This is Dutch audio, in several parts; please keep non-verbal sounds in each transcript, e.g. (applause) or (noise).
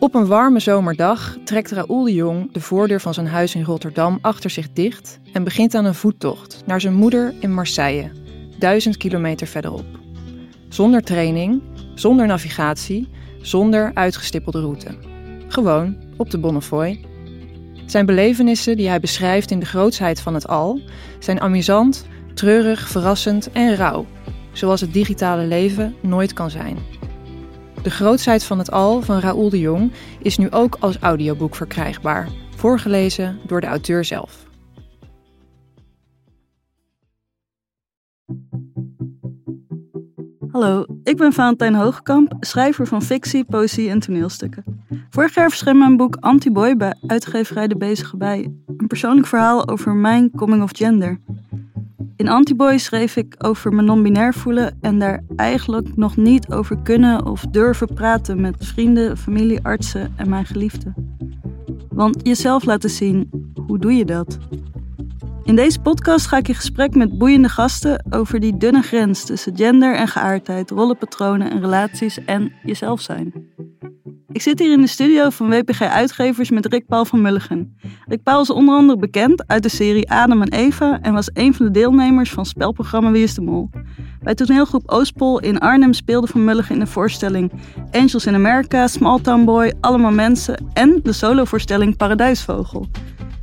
Op een warme zomerdag trekt Raoul de Jong de voordeur van zijn huis in Rotterdam achter zich dicht en begint aan een voettocht naar zijn moeder in Marseille, duizend kilometer verderop. Zonder training, zonder navigatie, zonder uitgestippelde route. Gewoon op de Bonnefoy. Zijn belevenissen die hij beschrijft in de grootsheid van het al zijn amusant, treurig, verrassend en rauw, zoals het digitale leven nooit kan zijn. De grootsheid van het al van Raoul de Jong is nu ook als audioboek verkrijgbaar, voorgelezen door de auteur zelf. Hallo, ik ben Valentijn Hoogkamp, schrijver van fictie, poëzie en toneelstukken. Vorig jaar verscheen mijn boek Anti-Boy bij uitgeverij De Bezige Bij. Een persoonlijk verhaal over mijn coming of gender. In Antiboy schreef ik over mijn non-binair voelen en daar eigenlijk nog niet over kunnen of durven praten met vrienden, familie, artsen en mijn geliefden. Want jezelf laten zien, hoe doe je dat? In deze podcast ga ik in gesprek met boeiende gasten over die dunne grens tussen gender en geaardheid, rollenpatronen en relaties en jezelf zijn. Ik zit hier in de studio van WPG Uitgevers met Rick Paul van Mulligen. Rick Paul is onder andere bekend uit de serie Adam en Eva en was een van de deelnemers van spelprogramma Wie is de Mol. Bij toneelgroep Oostpol in Arnhem speelde Van Mulligen in de voorstelling Angels in America, Small Town Boy, Allemaal Mensen en de solovoorstelling Paradijsvogel.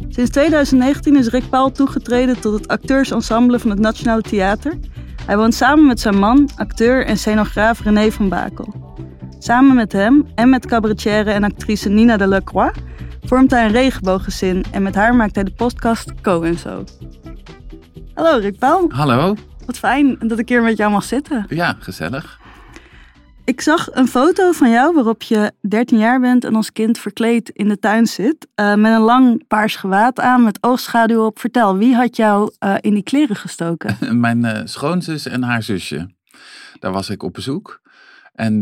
Sinds 2019 is Rick Paul toegetreden tot het acteursensemble van het Nationale Theater. Hij woont samen met zijn man, acteur en scenograaf René van Bakel. Samen met hem en met cabaretière en actrice Nina de Lacroix vormt hij een regenbooggezin en met haar maakt hij de podcast Co en Zo. Hallo Rick Paul. Hallo. Wat fijn dat ik hier met jou mag zitten. Ja, gezellig. Ik zag een foto van jou waarop je 13 jaar bent en als kind verkleed in de tuin zit. Uh, met een lang paars gewaad aan met oogschaduw op. Vertel, wie had jou uh, in die kleren gestoken? (laughs) Mijn uh, schoonzus en haar zusje. Daar was ik op bezoek. En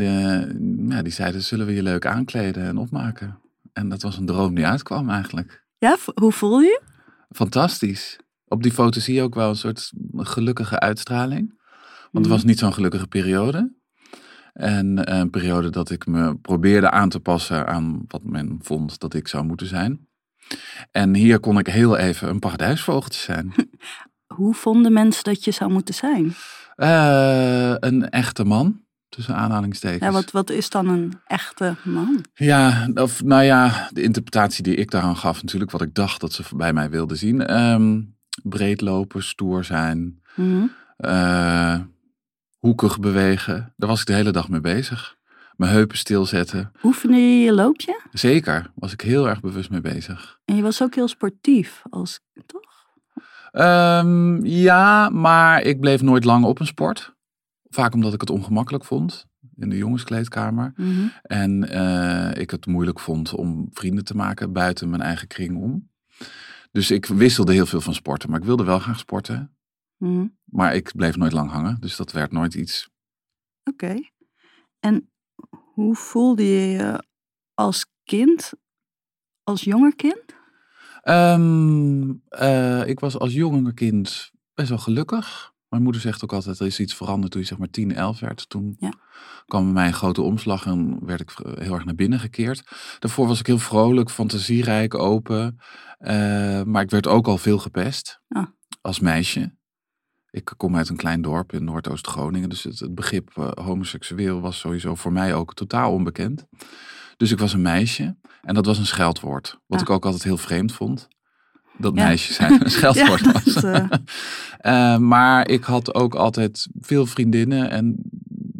ja, die zeiden, zullen we je leuk aankleden en opmaken? En dat was een droom die uitkwam eigenlijk. Ja, hoe voel je? Fantastisch. Op die foto zie je ook wel een soort gelukkige uitstraling. Want het was niet zo'n gelukkige periode. En een periode dat ik me probeerde aan te passen aan wat men vond dat ik zou moeten zijn. En hier kon ik heel even een paradijsvogeltje zijn. (laughs) Hoe vonden mensen dat je zou moeten zijn? Uh, een echte man tussen aanhalingstekens. Ja, wat, wat is dan een echte man? Ja, of nou ja, de interpretatie die ik daaraan gaf, natuurlijk wat ik dacht dat ze bij mij wilden zien. Um, breed lopen, stoer zijn, Mhm. uh, hoekig bewegen. Daar was ik de hele dag mee bezig. Mijn heupen stilzetten. Oefende je je loopje? Zeker, was ik heel erg bewust mee bezig. En je was ook heel sportief, als, toch? Um, ja, maar ik bleef nooit lang op een sport. Vaak omdat ik het ongemakkelijk vond in de jongenskleedkamer. Mhm. En uh, ik het moeilijk vond om vrienden te maken buiten mijn eigen kring om. Dus ik wisselde heel veel van sporten, maar ik wilde wel graag sporten. Mhm. Maar ik bleef nooit lang hangen, dus dat werd nooit iets. Oké. En hoe voelde je je als kind, als jonger kind? Um, uh, ik was als jonger kind best wel gelukkig. Mijn moeder zegt ook altijd, er is iets veranderd toen je zeg maar 10, 11 werd. Toen ja. kwam bij mij een grote omslag en werd ik heel erg naar binnen gekeerd. Daarvoor was ik heel vrolijk, fantasierijk, open. Uh, maar ik werd ook al veel gepest ah. als meisje. Ik kom uit een klein dorp in Noordoost-Groningen, dus het, het begrip uh, homoseksueel was sowieso voor mij ook totaal onbekend. Dus ik was een meisje en dat was een scheldwoord, wat Ah. ik ook altijd heel vreemd vond. Dat Ja. meisjes zijn een (laughs) scheldwoord Ja, was. dat, eh. (laughs) Eh, maar ik had ook altijd veel vriendinnen en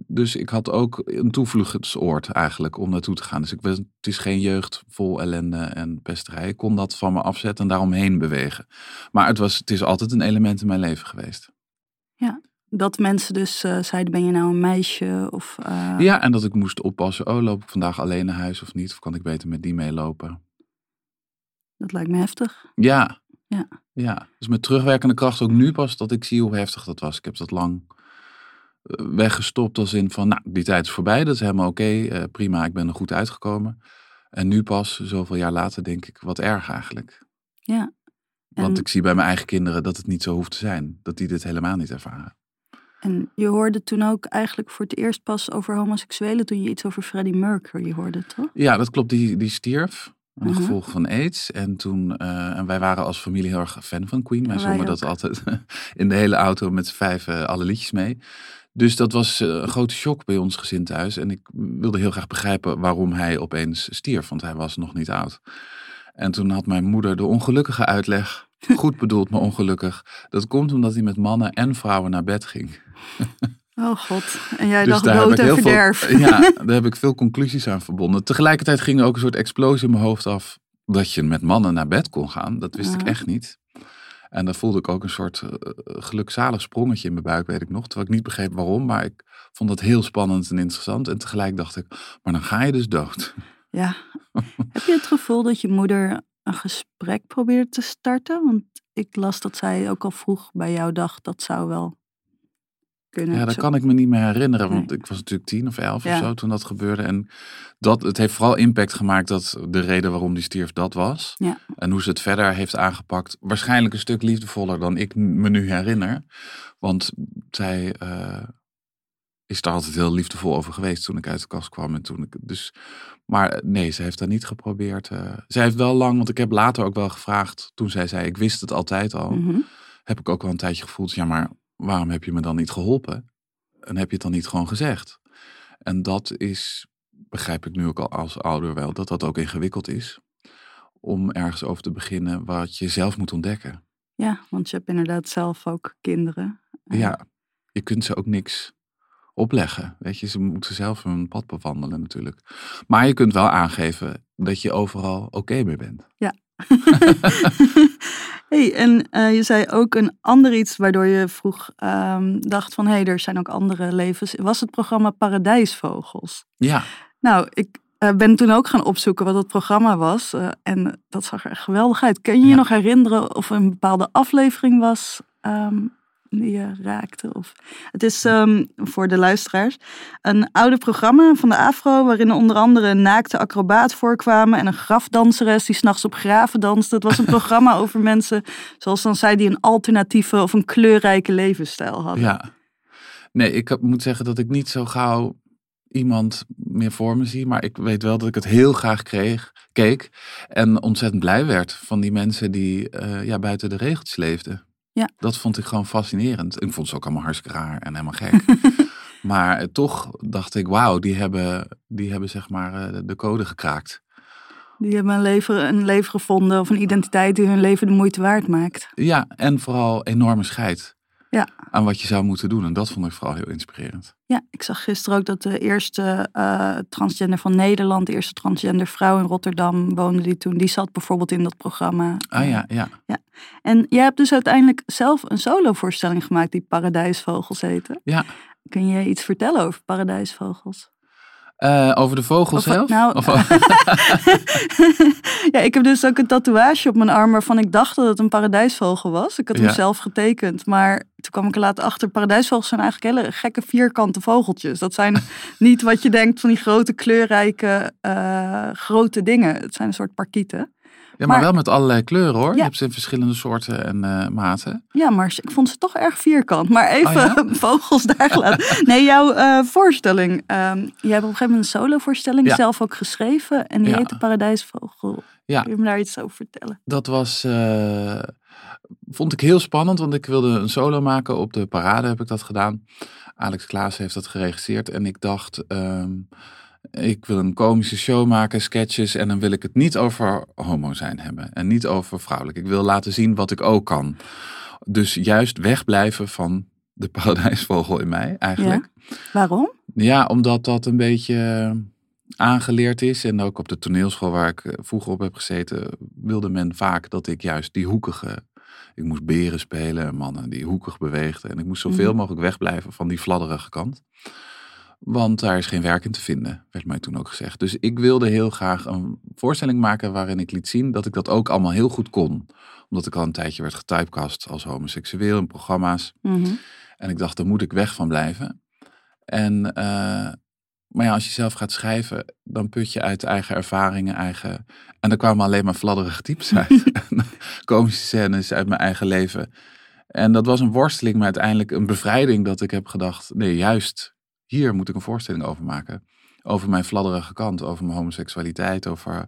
dus ik had ook een toevluchtsoord eigenlijk om naartoe te gaan. Dus ik het is geen jeugd vol ellende en pesterij. Ik kon dat van me afzetten en daaromheen bewegen. Maar het, was, het is altijd een element in mijn leven geweest. Dat mensen dus eh, zeiden, ben je nou een meisje? Of, Ja, en dat ik moest oppassen. Oh, loop ik vandaag alleen naar huis of niet? Of kan ik beter met die meelopen? Dat lijkt me heftig. Ja. Ja. Ja. Dus met terugwerkende kracht ook nu pas dat ik zie hoe heftig dat was. Ik heb dat lang eh, weggestopt als in van, nou, die tijd is voorbij. Dat is helemaal oké. eh, prima, ik ben er goed uitgekomen. En nu pas, zoveel jaar later, denk ik, wat erg eigenlijk. Ja. Want ik zie bij mijn eigen kinderen dat het niet zo hoeft te zijn. Dat die dit helemaal niet ervaren. En je hoorde toen ook eigenlijk voor het eerst pas over homoseksuelen toen je iets over Freddie Mercury hoorde, toch? Ja, dat klopt. Die, die stierf. Een Mhm. gevolg van AIDS. En toen, eh, en wij waren als familie heel erg fan van Queen. Wij zongen dat altijd (laughs) in de hele auto met z'n vijf eh, alle liedjes mee. Dus dat was eh, een grote shock bij ons gezin thuis. En ik wilde heel graag begrijpen waarom hij opeens stierf. Want hij was nog niet oud. En toen had mijn moeder de ongelukkige uitleg. Goed bedoeld, maar ongelukkig. Dat komt omdat hij met mannen en vrouwen naar bed ging. (laughs) Oh god. En jij Dus dacht dood en veel- verderf. (laughs) ja, (laughs) daar heb ik veel conclusies aan verbonden. Tegelijkertijd ging er ook een soort explosie in mijn hoofd af. Dat je met mannen naar bed kon gaan. Dat wist ik echt niet. En dan voelde ik ook een soort eh, gelukzalig sprongetje in mijn buik, weet ik nog. Terwijl ik niet begreep waarom. Maar ik vond dat heel spannend en interessant. En tegelijk dacht ik, maar dan ga je dus dood. (laughs) Ja. Heb je het gevoel dat je moeder een gesprek probeerde te starten? Want ik las dat zij ook al vroeg bij jou dacht dat zou wel kunnen. Ja, dat Zo- kan ik me niet meer herinneren. Want Nee. ik was natuurlijk tien of elf Ja. of zo toen dat gebeurde. En dat, het heeft vooral impact gemaakt dat de reden waarom die stierf dat was. Ja. En hoe ze het verder heeft aangepakt. Waarschijnlijk een stuk liefdevoller dan ik me nu herinner. Want zij eh, is daar altijd heel liefdevol over geweest toen ik uit de kast kwam. En toen ik, dus, maar eh, nee, ze heeft dat niet geprobeerd. eh. zij heeft wel lang, want ik heb later ook wel gevraagd. Toen zij zei, ik wist het altijd al. Mhm. Heb ik ook wel een tijdje gevoeld. Ja, maar waarom heb je me dan niet geholpen? En heb je het dan niet gewoon gezegd? En dat is, begrijp ik nu ook al als ouder wel, dat dat ook ingewikkeld is. Om ergens over te beginnen wat je zelf moet ontdekken. Ja, want je hebt inderdaad zelf ook kinderen. Eh, Ja, je kunt ze ook niks opleggen. Weet je, ze moeten zelf hun pad bewandelen natuurlijk. Maar je kunt wel aangeven dat je overal oké mee bent. (laughs) hey, en eh, je zei ook een ander iets waardoor je vroeg ehm, dacht van hé, hey, er zijn ook andere levens. Was het programma Paradijsvogels? Ja, Nou, ik eh, ben toen ook gaan opzoeken wat dat programma was. eh, en dat zag er geweldig uit. Kun je je nog herinneren of er een bepaalde aflevering was ehm, die je raakte? Of... Het is ehm, voor de luisteraars een oude programma van de Afro... waarin onder andere een naakte acrobaat voorkwamen... en een grafdanseres die s'nachts op graven danste. Het was een (laughs) programma over mensen, zoals dan zei... die een alternatieve of een kleurrijke levensstijl hadden. Ja. Nee, ik moet zeggen dat ik niet zo gauw iemand meer voor me zie. Maar ik weet wel dat ik het heel graag kreeg, keek. En ontzettend blij werd van die mensen die eh, ja, buiten de regeltjes leefden. Ja. Dat vond ik gewoon fascinerend. Ik vond ze ook allemaal hartstikke raar en helemaal gek. (laughs) maar eh, toch dacht ik, wauw, die hebben, die hebben zeg maar eh, de code gekraakt. Die hebben een leven, een leven gevonden of een identiteit die hun leven de moeite waard maakt. Ja, en vooral enorme scheid Ja. aan wat je zou moeten doen. En dat vond ik vooral heel inspirerend. Ja, ik zag gisteren ook dat de eerste eh, transgender van Nederland, de eerste transgender vrouw in Rotterdam woonde die toen. Die zat bijvoorbeeld in dat programma. Ah ja, ja. En jij hebt dus uiteindelijk zelf een solovoorstelling gemaakt die Paradijsvogels heette. Ja. Kun je iets vertellen over Paradijsvogels? Eh, over de vogel Of, zelf? nou, Of- (laughs) ja, ik heb dus ook een tatoeage op mijn arm waarvan ik dacht dat het een paradijsvogel was. Ik had hem zelf getekend, maar toen kwam ik er later achter. Paradijsvogels zijn eigenlijk hele gekke vierkante vogeltjes. Dat zijn (laughs) niet wat je denkt van die grote kleurrijke eh, grote dingen. Het zijn een soort parkieten. Ja, maar, Maar- wel met allerlei kleuren hoor. Ja. Je hebt ze in verschillende soorten en eh, maten. Ja, maar ik vond ze toch erg vierkant. Maar even Oh ja? (laughs) vogels daar (laughs) gelaten. Nee, jouw eh, voorstelling. ehm jij hebt op een gegeven moment een solo-voorstelling Ja. zelf ook geschreven. En die heet de Paradijsvogel. Ja. Kun je me daar iets over vertellen? Dat was, eh, vond ik heel spannend, want ik wilde een solo maken. Op de parade heb ik dat gedaan. Alex Klaas heeft dat geregisseerd. En ik dacht, ehm, ik wil een komische show maken, sketches. En dan wil ik het niet over homo zijn hebben. En niet over vrouwelijk. Ik wil laten zien wat ik ook kan. Dus juist wegblijven van de (laughs) paradijsvogel in mij eigenlijk. Waarom? Ja, omdat dat een beetje eh, aangeleerd is. En ook op de toneelschool waar ik eh, vroeger op heb gezeten, wilde men vaak dat ik juist die hoekige. Ik moest beren spelen en mannen die hoekig beweegden. En ik moest zoveel Mhm. mogelijk wegblijven van die fladderige kant. Want daar is geen werk in te vinden, werd mij toen ook gezegd. Dus ik wilde heel graag een voorstelling maken waarin ik liet zien dat ik dat ook allemaal heel goed kon. Omdat ik al een tijdje werd getypecast als homoseksueel in programma's. Mhm. En ik dacht, daar moet ik weg van blijven. En, eh, maar ja, als je zelf gaat schrijven, dan put je uit eigen ervaringen, eigen... En er kwamen alleen maar fladderige types (laughs) uit. Komische scènes uit mijn eigen leven. En dat was een worsteling, maar uiteindelijk een bevrijding dat ik heb gedacht, nee, juist hier moet ik een voorstelling over maken. Over mijn fladderige kant, over mijn homoseksualiteit, over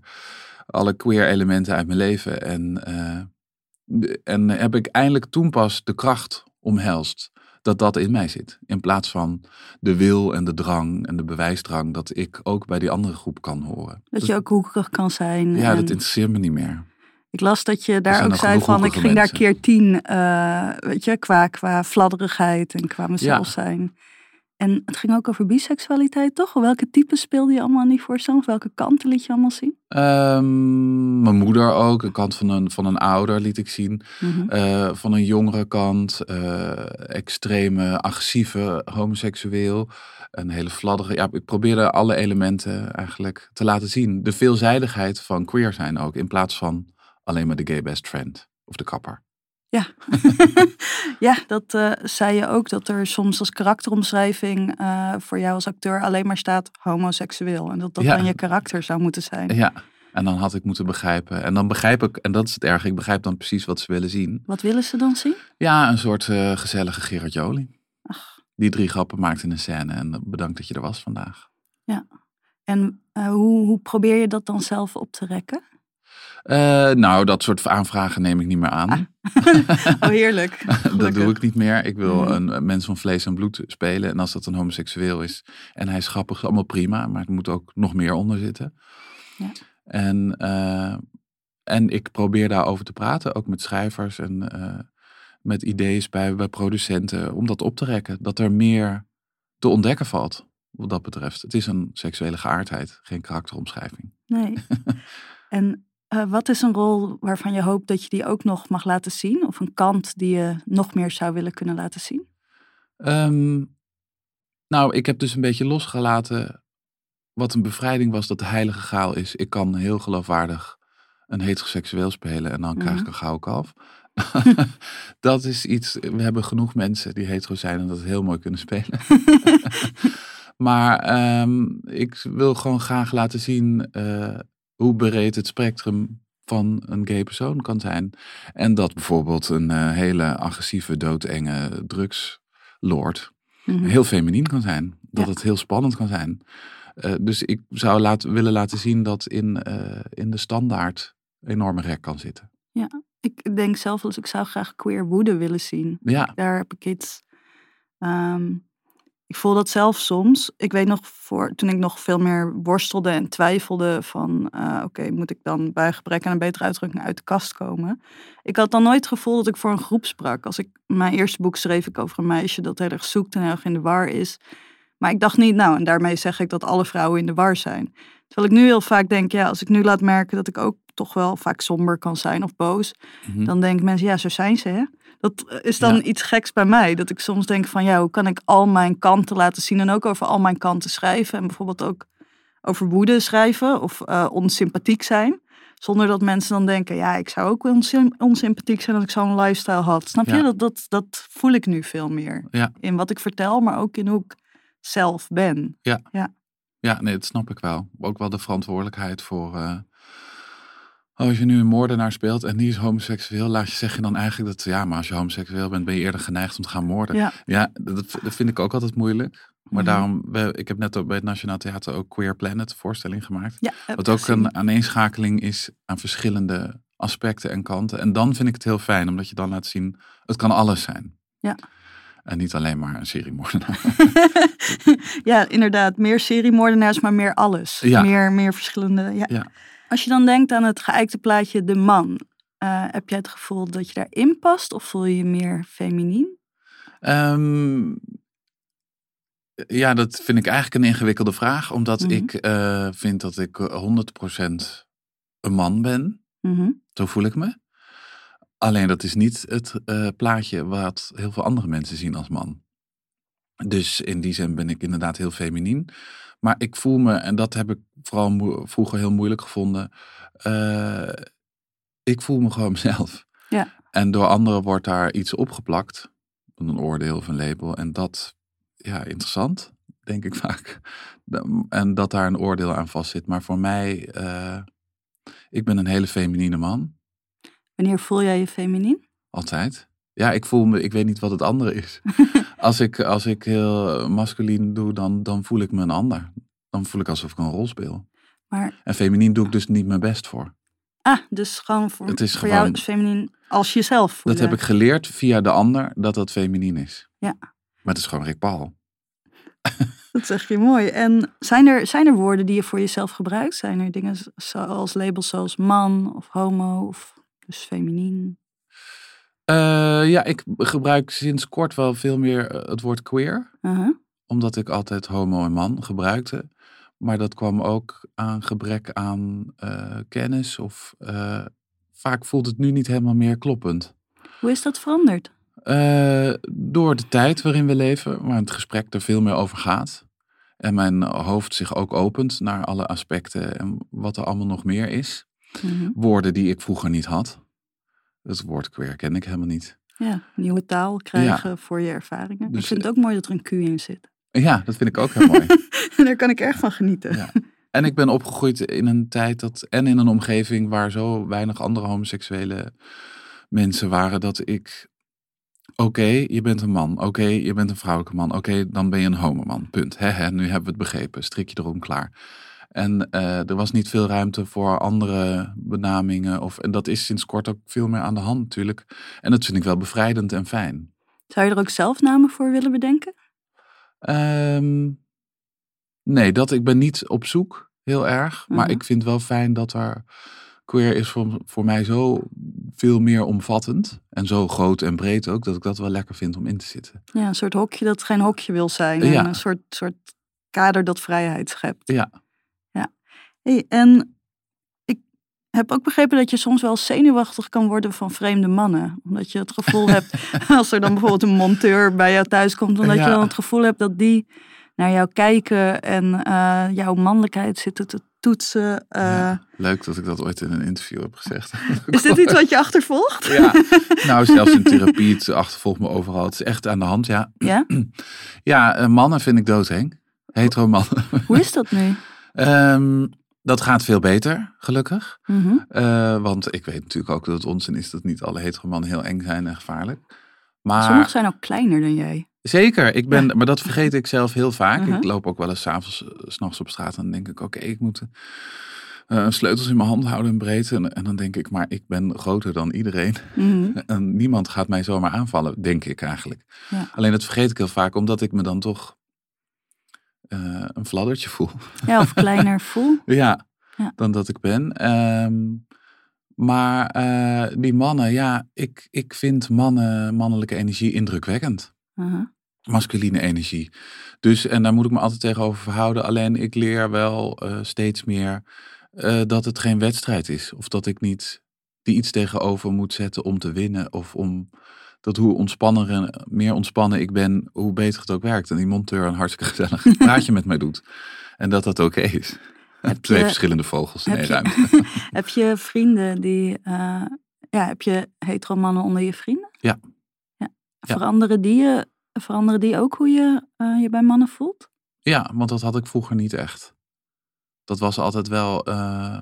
alle queer elementen uit mijn leven. En, uh, en heb ik eindelijk toen pas de kracht omhelst dat dat in mij zit. In plaats van de wil en de drang en de bewijsdrang dat ik ook bij die andere groep kan horen. Dat je ook hoekig kan zijn. Ja, dat interesseert me niet meer. Ik las dat je daar ook zei van, ik ging daar keer tien, uh, weet je, qua, qua fladderigheid en qua mezelf zijn. En het ging ook over biseksualiteit, toch? Welke types speelde je allemaal niet voorstellen? Of welke kanten liet je allemaal zien? Um, mijn moeder ook. Een kant van een, van een ouder liet ik zien. Mm van een jongere kant. Uh, extreme, agressieve homoseksueel. Een hele fladderige. Ja, ik probeerde alle elementen eigenlijk te laten zien. De veelzijdigheid van queer zijn ook. In plaats van alleen maar de gay best friend. Of de kapper. Ja, (laughs) ja dat uh, zei je ook, dat er soms als karakteromschrijving uh, voor jou als acteur alleen maar staat homoseksueel. En dat dat dan je karakter zou moeten zijn. Ja, en dan had ik moeten begrijpen. En dan begrijp ik, en dat is het erg, ik begrijp dan precies wat ze willen zien. Wat willen ze dan zien? Ja, een soort uh, gezellige Gerard Joling. Ach. Die drie grappen maakt in een scène en bedankt dat je er was vandaag. Ja, en hoe, hoe probeer je dat dan zelf op te rekken? Uh, nou, dat soort aanvragen neem ik niet meer aan. Ah. (laughs) oh, heerlijk. dat doe ik niet meer. Ik wil een, mens van vlees en bloed spelen. En als dat een homoseksueel is en hij is grappig, is allemaal prima. Maar er moet ook nog meer onder zitten. Ja. En, uh, en ik probeer daarover te praten, ook met schrijvers en uh, met ideeën bij, bij producenten, om dat op te rekken. Dat er meer te ontdekken valt, wat dat betreft. Het is een seksuele geaardheid, geen karakteromschrijving. Nee. (laughs) en uh, wat is een rol waarvan je hoopt dat je die ook nog mag laten zien? Of een kant die je nog meer zou willen kunnen laten zien? Um, nou, ik heb dus een beetje losgelaten wat een bevrijding was dat de heilige gaal is. Ik kan heel geloofwaardig een heteroseksueel spelen en dan krijg ik mhm. een gouden kalf. (laughs) dat is iets, we hebben genoeg mensen die hetero zijn en dat heel mooi kunnen spelen. (laughs) (laughs) maar um, ik wil gewoon graag laten zien uh, hoe breed het spectrum van een gay persoon kan zijn. En dat bijvoorbeeld een uh, hele agressieve, doodenge drugslord mm heel feminien kan zijn. Dat het heel spannend kan zijn. Uh, dus ik zou laat, willen laten zien dat in, uh, in de standaard enorme rek kan zitten. Ja, ik denk zelf als ik zou graag queer woede willen zien. Ja. Daar heb ik iets... Um, ik voel dat zelf soms. Ik weet nog voor toen ik nog veel meer worstelde en twijfelde van uh, oké, moet ik dan bij gebrek aan een betere uitdrukking uit de kast komen? Ik had dan nooit het gevoel dat ik voor een groep sprak. Als ik mijn eerste boek schreef ik over een meisje dat heel erg zoekt en heel erg in de war is. Maar ik dacht niet, nou, en daarmee zeg ik dat alle vrouwen in de war zijn. Terwijl ik nu heel vaak denk, ja, als ik nu laat merken dat ik ook toch wel vaak somber kan zijn of boos, mm -hmm. dan denken mensen, ja, zo zijn ze, hè? Dat is dan iets geks bij mij. Dat ik soms denk van ja, hoe kan ik al mijn kanten laten zien en ook over al mijn kanten schrijven. En bijvoorbeeld ook over woede schrijven of uh, onsympathiek zijn. Zonder dat mensen dan denken, ja, ik zou ook onsympathiek zijn als ik zo'n lifestyle had. Snap je? Dat, dat, dat voel ik nu veel meer. Ja. In wat ik vertel, maar ook in hoe ik zelf ben. Ja. Ja, ja nee, dat snap ik wel. Ook wel de verantwoordelijkheid voor... Uh als je nu een moordenaar speelt en die is homoseksueel, laat je, zeg je dan eigenlijk dat, ja, maar als je homoseksueel bent, ben je eerder geneigd om te gaan moorden. Ja, ja dat, dat vind ik ook altijd moeilijk. Maar mm daarom, ik heb net ook bij het Nationaal Theater ook Queer Planet voorstelling gemaakt. Ja, wat ook een aaneenschakeling is aan verschillende aspecten en kanten. En dan vind ik het heel fijn, omdat je dan laat zien, het kan alles zijn. Ja. En niet alleen maar een seriemoordenaar. (laughs) ja, inderdaad. Meer seriemoordenaars, maar meer alles. Ja. Meer, meer verschillende. Ja. Als je dan denkt aan het geëikte plaatje de man, uh, heb jij het gevoel dat je daarin past of voel je je meer feminien? Um, ja, dat vind ik eigenlijk een ingewikkelde vraag, omdat mm -hmm. ik uh, vind dat ik 100% een man ben. Mm -hmm. Zo voel ik me. Alleen dat is niet het uh, plaatje wat heel veel andere mensen zien als man. Dus in die zin ben ik inderdaad heel feminien. Maar ik voel me, en dat heb ik vooral vroeger heel moeilijk gevonden. Uh, ik voel me gewoon (laughs) mezelf. Ja. En door anderen wordt daar iets opgeplakt. Een oordeel of een label. En dat, ja, interessant, denk ik (laughs) vaak. En dat daar een oordeel aan vastzit. Maar voor mij, uh, ik ben een hele feminine man. Wanneer voel jij je feminien? Altijd. Ja, ik voel me, ik weet niet wat het andere is. (laughs) als, ik, als ik heel masculien doe, dan, dan voel ik me een ander. Dan voel ik alsof ik een rol speel. Maar, En feminien doe ik dus niet mijn best voor. ah, dus gewoon voor, Het is voor jou gewoon- is feminien als jezelf Dat heb ik geleerd via de ander, dat dat feminien is. Ja. Maar het is gewoon Rick Paul. (laughs) Dat zeg je mooi. En zijn er, zijn er woorden die je voor jezelf gebruikt? Zijn er dingen zoals labels zoals man of homo of dus feminien? Eh, ja, ik gebruik sinds kort wel veel meer eh, het woord queer. Uh-huh. Omdat ik altijd homo en man gebruikte. Maar dat kwam ook aan gebrek aan eh, kennis. Of vaak voelt het nu niet helemaal meer kloppend. Hoe is dat veranderd? Door de tijd waarin we leven, waar het gesprek er veel meer over gaat. En mijn hoofd zich ook opent naar alle aspecten en wat er allemaal nog meer is. Mhm. Woorden die ik vroeger niet had. Het woord queer ken ik helemaal niet. Ja, nieuwe taal krijgen voor je ervaringen. Dus, ik vind het ook mooi dat er een Q in zit. Ja, dat vind ik ook heel mooi. (laughs) Daar kan ik erg van genieten. Ja. En ik ben opgegroeid in een tijd dat, en in een omgeving waar zo weinig andere homoseksuele mensen waren, dat ik, oké, je bent een man, oké, je bent een vrouwelijke man, oké, dan ben je een homoman, punt. Hè, hè, nu hebben we het begrepen, strik je erom, klaar. En eh, er was niet veel ruimte voor andere benamingen, of, en dat is sinds kort ook veel meer aan de hand natuurlijk. En dat vind ik wel bevrijdend en fijn. Zou je er ook zelf namen voor willen bedenken? Ehm, nee, dat, ik ben niet op zoek, heel erg. Maar Mhm. ik vind wel fijn dat er queer is voor, voor mij zo veel meer omvattend. En zo groot en breed ook, dat ik dat wel lekker vind om in te zitten. Ja, een soort hokje dat geen hokje wil zijn. Ja. En een soort, soort kader dat vrijheid schept. Ja. ja. Hey, en ik heb ook begrepen dat je soms wel zenuwachtig kan worden van vreemde mannen. Omdat je het gevoel hebt, (laughs) (laughs) als er dan bijvoorbeeld een monteur bij jou thuis komt, omdat je dan het gevoel hebt dat die naar jou kijken en eh, jouw mannelijkheid zitten te toetsen. eh. Ja, Leuk dat ik dat ooit in een interview heb gezegd. (laughs) Is dit iets wat je achtervolgt? Ja, nou zelfs in therapie, het achtervolgt me overal. Het is echt aan de hand, ja. Ja? Ja, eh, mannen vind ik doodeng. Hetero mannen. Hoe is dat nu? Ehm, dat gaat veel beter, gelukkig. Mhm. Eh, want ik weet natuurlijk ook dat het onzin is dat niet alle hetero mannen heel eng zijn en gevaarlijk. Maar Sommigen zijn ook kleiner dan jij. zeker, ik ben, maar dat vergeet ik zelf heel vaak. Ik loop ook wel eens s'avonds, eh, 's s'nachts op straat en dan denk ik, oké, ik moet eh, sleutels in mijn hand houden en breed. En, en dan denk ik, maar ik ben groter dan iedereen. Mhm. (laughs) En niemand gaat mij zomaar aanvallen, denk ik eigenlijk. Ja. Alleen dat vergeet ik heel vaak, omdat ik me dan toch eh, een fladdertje voel. Ja, of kleiner (laughs) voel. Ja, Ja. dan dat ik ben. Ehm, maar eh, die mannen, ja, ik, ik vind mannen, mannelijke energie indrukwekkend. Uh-huh. Masculine energie. Dus, en daar moet ik me altijd tegenover verhouden. Alleen ik leer wel eh, steeds meer dat het geen wedstrijd is. Of dat ik niet die iets tegenover moet zetten om te winnen. Of om dat hoe ontspanner, meer ontspannen ik ben, hoe beter het ook werkt. En die monteur een hartstikke gezellig (laughs) praatje met mij doet. En dat dat oké is. Heb (laughs) Twee je- verschillende vogels in één ruimte. Heb je vrienden die. eh, ja, heb je hetero mannen onder je vrienden? Ja. ja. Ja. Veranderen, die, je- veranderen die ook hoe je eh, je bij mannen voelt? Ja, want dat had ik vroeger niet echt. Dat was altijd wel eh,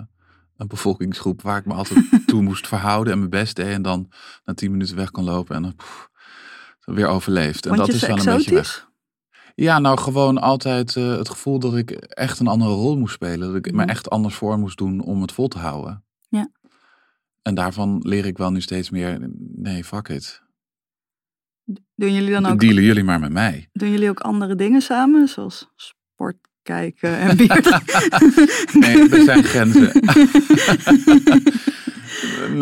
een bevolkingsgroep waar ik me altijd (laughs) toe moest verhouden en mijn best deed. En dan na tien minuten weg kon lopen en dan weer overleefd. En dat is dan een beetje weg. Ja, nou gewoon altijd eh, het gevoel dat ik echt een andere rol moest spelen. Dat ik me Mhm. echt anders voor moest doen om het vol te houden. Ja. En daarvan leer ik wel nu steeds meer, nee, fuck it. Doen jullie dan ook, Dealen jullie maar met mij. doen jullie ook andere dingen samen? Zoals sport kijken en (laughs) bier (laughs) Nee, er zijn grenzen. (laughs)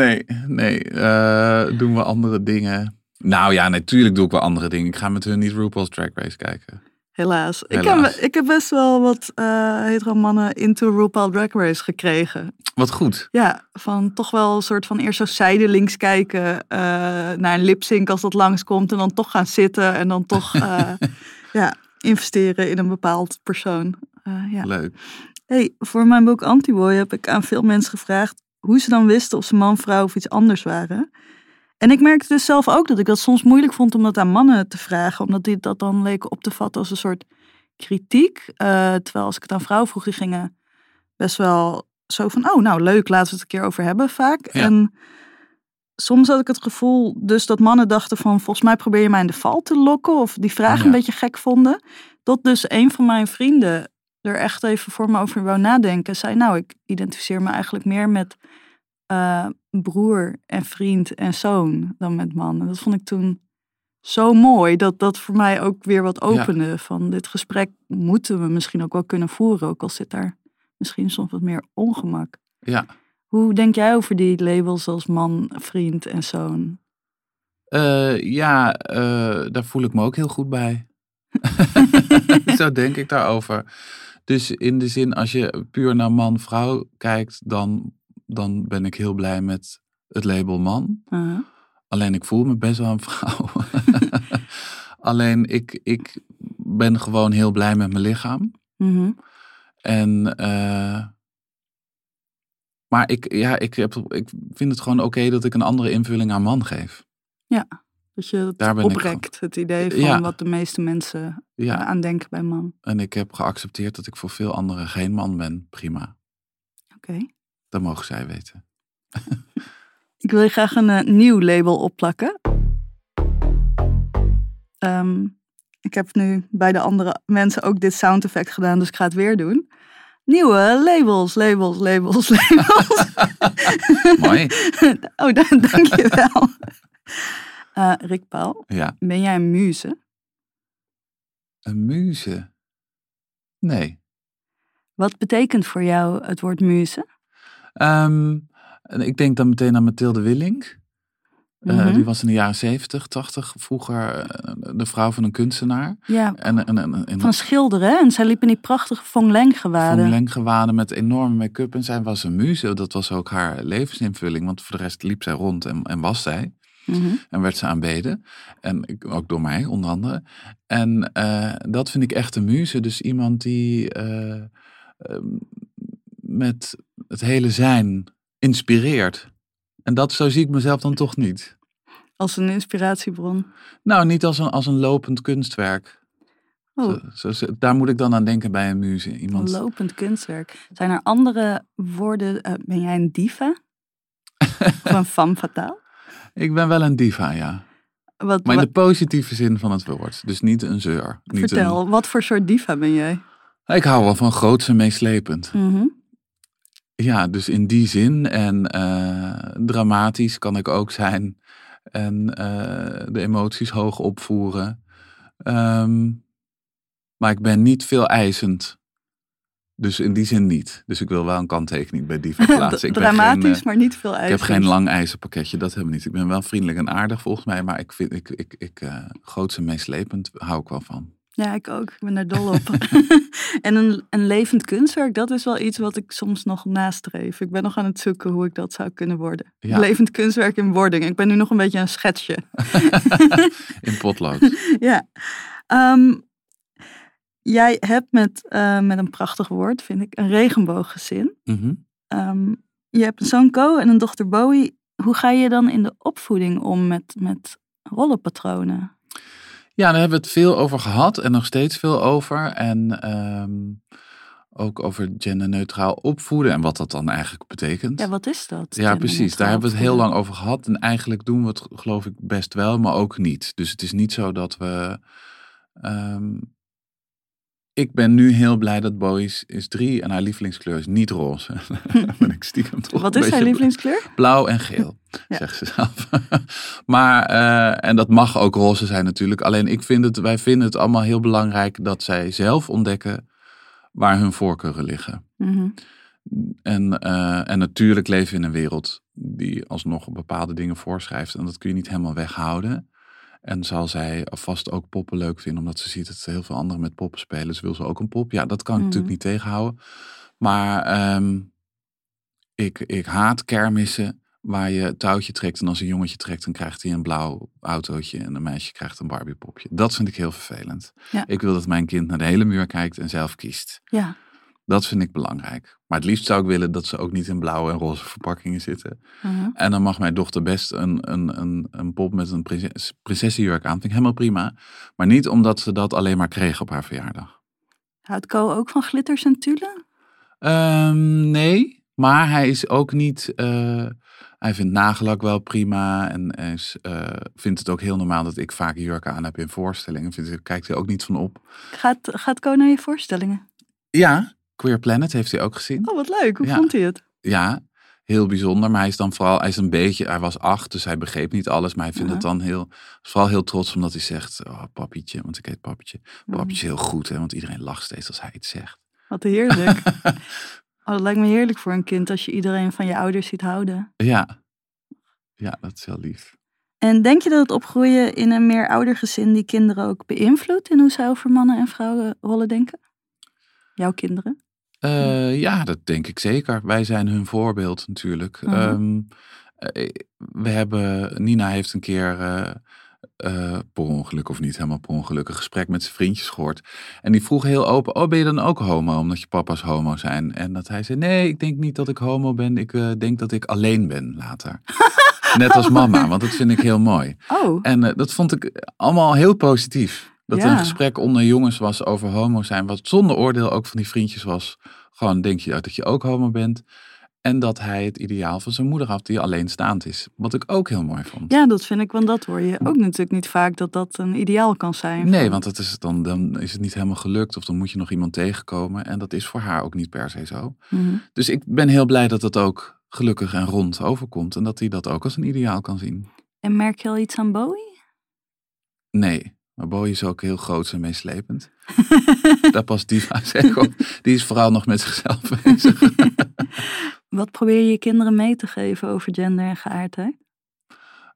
nee, nee. eh, doen we andere dingen? Nou ja, natuurlijk doe ik wel andere dingen. Ik ga met hun niet RuPaul's Drag Race kijken. Helaas. Ik, Helaas. heb, ik heb best wel wat eh hetero mannen into RuPaul Drag Race gekregen. Wat goed. Ja, van toch wel een soort van eerst zo zijdelings kijken eh, naar een lipsync als dat langskomt. En dan toch gaan zitten en dan toch ja, investeren in een bepaald persoon. Eh, ja. Leuk. Hey, voor mijn boek Antiboy heb ik aan veel mensen gevraagd hoe ze dan wisten of ze man, vrouw of iets anders waren. En ik merkte dus zelf ook dat ik dat soms moeilijk vond om dat aan mannen te vragen, omdat die dat dan leken op te vatten als een soort kritiek. Eh, terwijl als ik het aan vrouwen vroeg, die gingen best wel zo van, oh nou leuk, laten we het een keer over hebben vaak. Ja. En soms had ik het gevoel dus dat mannen dachten van volgens mij probeer je mij in de val te lokken of die vraag Ja. een beetje gek vonden. Tot dus een van mijn vrienden er echt even voor me over wou nadenken. Zei nou, ik identificeer me eigenlijk meer met eh, broer en vriend en zoon dan met man. En dat vond ik toen zo mooi dat dat voor mij ook weer wat opende. Van dit gesprek moeten we misschien ook wel kunnen voeren, ook al zit daar misschien soms wat meer ongemak. Ja. Hoe denk jij over die labels als man, vriend en zoon? Eh, ja, eh, daar voel ik me ook heel goed bij. (laughs) Zo denk ik daarover. Dus in de zin, als je puur naar man-vrouw kijkt, dan, dan ben ik heel blij met het label man. Uh, Alleen ik voel me best wel een vrouw. (laughs) Alleen ik, ik ben gewoon heel blij met mijn lichaam. mhm. En, eh, maar ik, ja, ik, heb, ik vind het gewoon oké dat ik een andere invulling aan man geef. Dat je het Daar ben ik oprekt, het idee van Ja. wat de meeste mensen Ja, eh, aan denken bij man. en ik heb geaccepteerd dat ik voor veel anderen geen man ben. Prima. Oké. Dat mogen zij weten. (laughs) Ik wil je graag een eh, nieuw label opplakken. Ehm, ik heb nu bij de andere mensen ook dit sound effect gedaan, dus ik ga het weer doen. Nieuwe labels, labels, labels, (laughs) labels. Mooi. (laughs) oh, da- dank je wel. (laughs) Eh, Rick Paul, Ja, ben jij een muze? een muze. Nee. Wat betekent voor jou het woord muze? Ehm, en ik denk dan meteen aan Mathilde Willink. Eh, Mhm. Die was in de jaren 70, 80 vroeger eh, de vrouw van een kunstenaar. Ja, En, en, en, en van schilderen. En zij liep in die prachtige Von Leng gewaden. Van lenggewaden met enorme make-up. En zij was een muze. Dat was ook haar levensinvulling. Want voor de rest liep zij rond en, en was zij. Mhm. En werd ze aanbeden. En ook door mij, onder andere. En eh, dat vind ik echt een muze. Dus iemand die eh, ehm, met het hele zijn inspireert. En dat, zo zie ik mezelf dan toch niet. Als een inspiratiebron. Nou, niet als een, als een lopend kunstwerk. Oh, Zo, zo- daar moet ik dan aan denken bij een muze. Iemand, lopend kunstwerk. Zijn er andere woorden? eh, ben jij een diva? (laughs) of een femme fatale? ik ben wel een diva, ja. Wat, Maar in de positieve zin van het woord. Dus niet een zeur. Niet vertel, wat voor soort diva ben jij? Ik hou wel van groots en meeslepend. Mhm. Ja, dus in die zin. En eh, dramatisch kan ik ook zijn. En eh, de emoties hoog opvoeren. Ehm, maar ik ben niet veel eisend. Dus in die zin niet. Dus ik wil wel een kanttekening bij (laughs) plaatsen. Ik ben geen, Dramatisch, eh, maar niet veel ik eisen. heb geen lang ijzerpakketje, dat hebben we niet. Ik ben wel vriendelijk en aardig volgens mij, maar ik vind ik, ik, ik groots en meeslepend hou ik wel van. Ja, ik ook. Ik ben daar dol op. (laughs) en een, een levend kunstwerk, dat is wel iets wat ik soms nog nastreef. Ik ben nog aan het zoeken hoe ik dat zou kunnen worden. Ja. Levend kunstwerk in wording. Ik ben nu nog een beetje een schetsje. (laughs) In potlood. (laughs) ja. Ehm, jij hebt met, eh, met een prachtig woord, vind ik, een regenbooggezin. Mhm. Ehm, je hebt een zoon Co en een dochter Bowie. Hoe ga je dan in de opvoeding om met, met rollenpatronen? Ja, daar hebben we het veel over gehad en nog steeds veel over. En ehm, ook over genderneutraal opvoeden en wat dat dan eigenlijk betekent. Ja, wat is dat? Ja, precies. Daar hebben we het heel lang over gehad. En eigenlijk doen we het, geloof ik, best wel, maar ook niet. Dus het is niet zo dat we. ehm, ik ben nu heel blij dat Bowie is, drie en haar lievelingskleur is niet roze. (laughs) Ben ik stiekem toch Wat is haar lievelingskleur? Blauw en geel, (laughs) Ja. zegt ze zelf. (laughs) maar, eh, en dat mag ook roze zijn natuurlijk. Alleen ik vind het, wij vinden het allemaal heel belangrijk dat zij zelf ontdekken waar hun voorkeuren liggen. Mhm. En, eh, en natuurlijk leven we in een wereld die alsnog bepaalde dingen voorschrijft. En dat kun je niet helemaal weghouden. En zal zij vast ook poppen leuk vinden, omdat ze ziet dat heel veel anderen met poppen spelen. Dus wil ze ook een pop. Ja, dat kan ik Mhm. natuurlijk niet tegenhouden. Maar ehm, ik, ik haat kermissen waar je het touwtje trekt. En als een jongetje trekt, dan krijgt hij een blauw autootje. En een meisje krijgt een Barbiepopje. Dat vind ik heel vervelend. Ja. Ik wil dat mijn kind naar de hele muur kijkt en zelf kiest. Ja, Dat vind ik belangrijk. Maar het liefst zou ik willen dat ze ook niet in blauwe en roze verpakkingen zitten. mhm. En dan mag mijn dochter best een, een, een, een pop met een prinses, prinsessenjurk aan. Vind ik helemaal prima. Maar niet omdat ze dat alleen maar kreeg op haar verjaardag. houdt Co ook van glitters en tulle? Ehm, nee, maar hij is ook niet. eh, Hij vindt nagellak wel prima en is, eh, vindt het ook heel normaal dat ik vaak jurken aan heb in voorstellingen. Vindt, kijkt hij ook niet van op. Gaat, gaat Ko naar je voorstellingen? Ja, Queer Planet heeft hij ook gezien. Oh, wat leuk. Hoe Ja. vond hij het? Ja, heel bijzonder. Maar hij is dan vooral, hij is een beetje, hij was acht, dus hij begreep niet alles. Maar hij vindt Ja. het dan heel, vooral heel trots omdat hij zegt, oh papietje, want ik heet papietje. Papietje is heel goed, hè, want iedereen lacht steeds als hij iets zegt. Wat heerlijk. (laughs) Oh, dat lijkt me heerlijk voor een kind als je iedereen van je ouders ziet houden. Ja, ja, dat is heel lief. En denk je dat het opgroeien in een meer ouder gezin die kinderen ook beïnvloedt in hoe zij over mannen en vrouwenrollen denken? Jouw kinderen? Eh, ja, dat denk ik zeker. Wij zijn hun voorbeeld natuurlijk. Mhm. Ehm, eh, we hebben, Nina heeft een keer eh, per ongeluk of niet helemaal per ongeluk een gesprek met zijn vriendjes gehoord. En die vroeg heel open, oh ben je dan ook homo omdat je papa's homo zijn? En dat hij zei, nee ik denk niet dat ik homo ben. Ik denk dat ik alleen ben later. Net als mama, want dat vind ik heel mooi. (laughs) Oh, En dat vond ik allemaal heel positief. Dat er Ja. een gesprek onder jongens was over homo zijn, wat zonder oordeel ook van die vriendjes was. Gewoon denk je dat je ook homo bent. En dat hij het ideaal van zijn moeder had, die alleenstaand is. Wat ik ook heel mooi vond. ja, dat vind ik, want dat hoor je ook natuurlijk niet vaak dat dat een ideaal kan zijn. Nee, want dat is, dan, dan is het niet helemaal gelukt. Of dan moet je nog iemand tegenkomen. En dat is voor haar ook niet per se zo. Mhm. Dus ik ben heel blij dat het ook gelukkig en rond overkomt. En dat hij dat ook als een ideaal kan zien. En merk je al iets aan Bowie? Nee, maar Bowie is ook heel groot en meeslepend. (laughs) Daar past Diva zeg op. Die is vooral nog met zichzelf (laughs) bezig. (laughs) Wat probeer je je kinderen mee te geven over gender en geaardheid?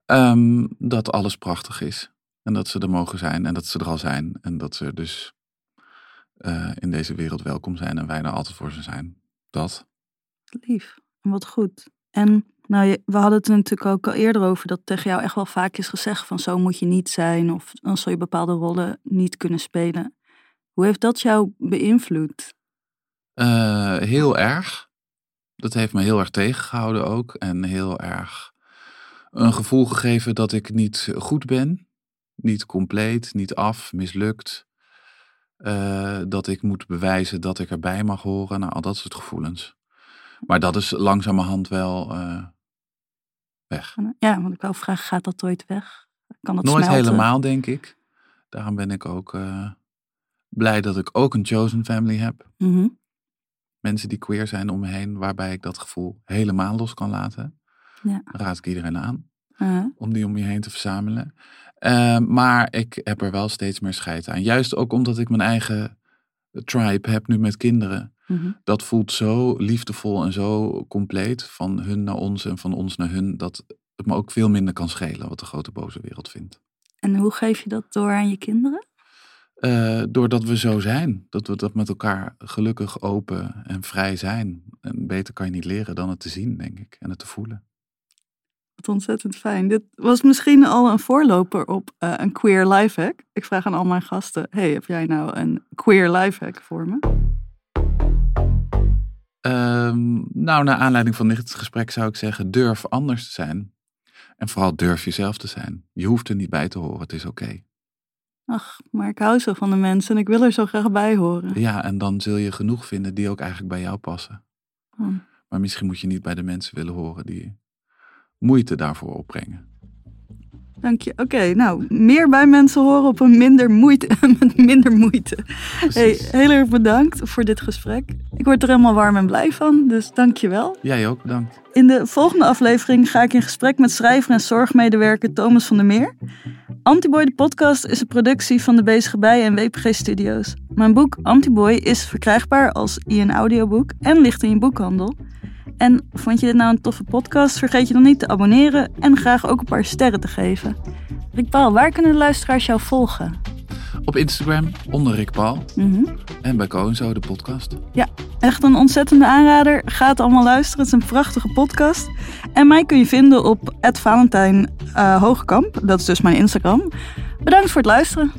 Ehm, dat alles prachtig is. En dat ze er mogen zijn. En dat ze er al zijn. En dat ze dus eh, in deze wereld welkom zijn. En wij er altijd voor ze zijn. Dat. Lief. Wat goed. En nou, we hadden het natuurlijk ook al eerder over dat tegen jou echt wel vaak is gezegd van zo moet je niet zijn of dan zul je bepaalde rollen niet kunnen spelen. Hoe heeft dat jou beïnvloed? Eh, heel erg. Dat heeft me heel erg tegengehouden ook. En heel erg een gevoel gegeven dat ik niet goed ben. Niet compleet, niet af, mislukt. Eh, dat ik moet bewijzen dat ik erbij mag horen. Nou, al dat soort gevoelens. Maar dat is langzamerhand wel eh, weg. Ja, want ik wou vragen, gaat dat ooit weg? Kan dat Nooit smelten? helemaal, denk ik. Daarom ben ik ook eh, blij dat ik ook een chosen family heb. Mhm. Mensen die queer zijn om me heen, waarbij ik dat gevoel helemaal los kan laten. Ja. Raad ik iedereen aan Uh, om die om je heen te verzamelen. Eh, maar ik heb er wel steeds meer scheid aan. Juist ook omdat ik mijn eigen tribe heb nu met kinderen. Mhm. Dat voelt zo liefdevol en zo compleet. Van hun naar ons en van ons naar hun. Dat het me ook veel minder kan schelen wat de grote boze wereld vindt. En hoe geef je dat door aan je kinderen? Eh, doordat we zo zijn. Dat we dat met elkaar gelukkig, open en vrij zijn. En beter kan je niet leren dan het te zien, denk ik. En het te voelen. Wat ontzettend fijn. Dit was misschien al een voorloper op eh, een queer lifehack. Ik vraag aan al mijn gasten, hey, heb jij nou een queer lifehack voor me? Ehm, nou, naar aanleiding van dit gesprek zou ik zeggen, durf anders te zijn. En vooral durf jezelf te zijn. Je hoeft er niet bij te horen, het is oké. Ach, maar ik hou zo van de mensen en ik wil er zo graag bij horen. Ja, en dan zul je genoeg vinden die ook eigenlijk bij jou passen. Oh. Maar misschien moet je niet bij de mensen willen horen die moeite daarvoor opbrengen. Dank je. Oké, nou, meer bij mensen horen op een minder moeite, (laughs) met minder moeite. Hey, heel erg bedankt voor dit gesprek. Ik word er helemaal warm en blij van, dus dank je wel. Jij ook, bedankt. In de volgende aflevering ga ik in gesprek met schrijver en zorgmedewerker Thomas van der Meer. Antiboy de podcast is een productie van de Bezige Bij en WPG Studios. Mijn boek Antiboy is verkrijgbaar als i-een audioboek en ligt in je boekhandel. En vond je dit nou een toffe podcast? Vergeet je dan niet te abonneren en graag ook een paar sterren te geven. Rick Paul, waar kunnen de luisteraars jou volgen? Op Instagram, onder Rick Paul. Mhm. En bij Ko en Zo, de podcast. Echt een ontzettende aanrader. Ga het allemaal luisteren. Het is een prachtige podcast. En mij kun je vinden op Valentijn Hoogkamp. Dat is dus mijn Instagram. Bedankt voor het luisteren.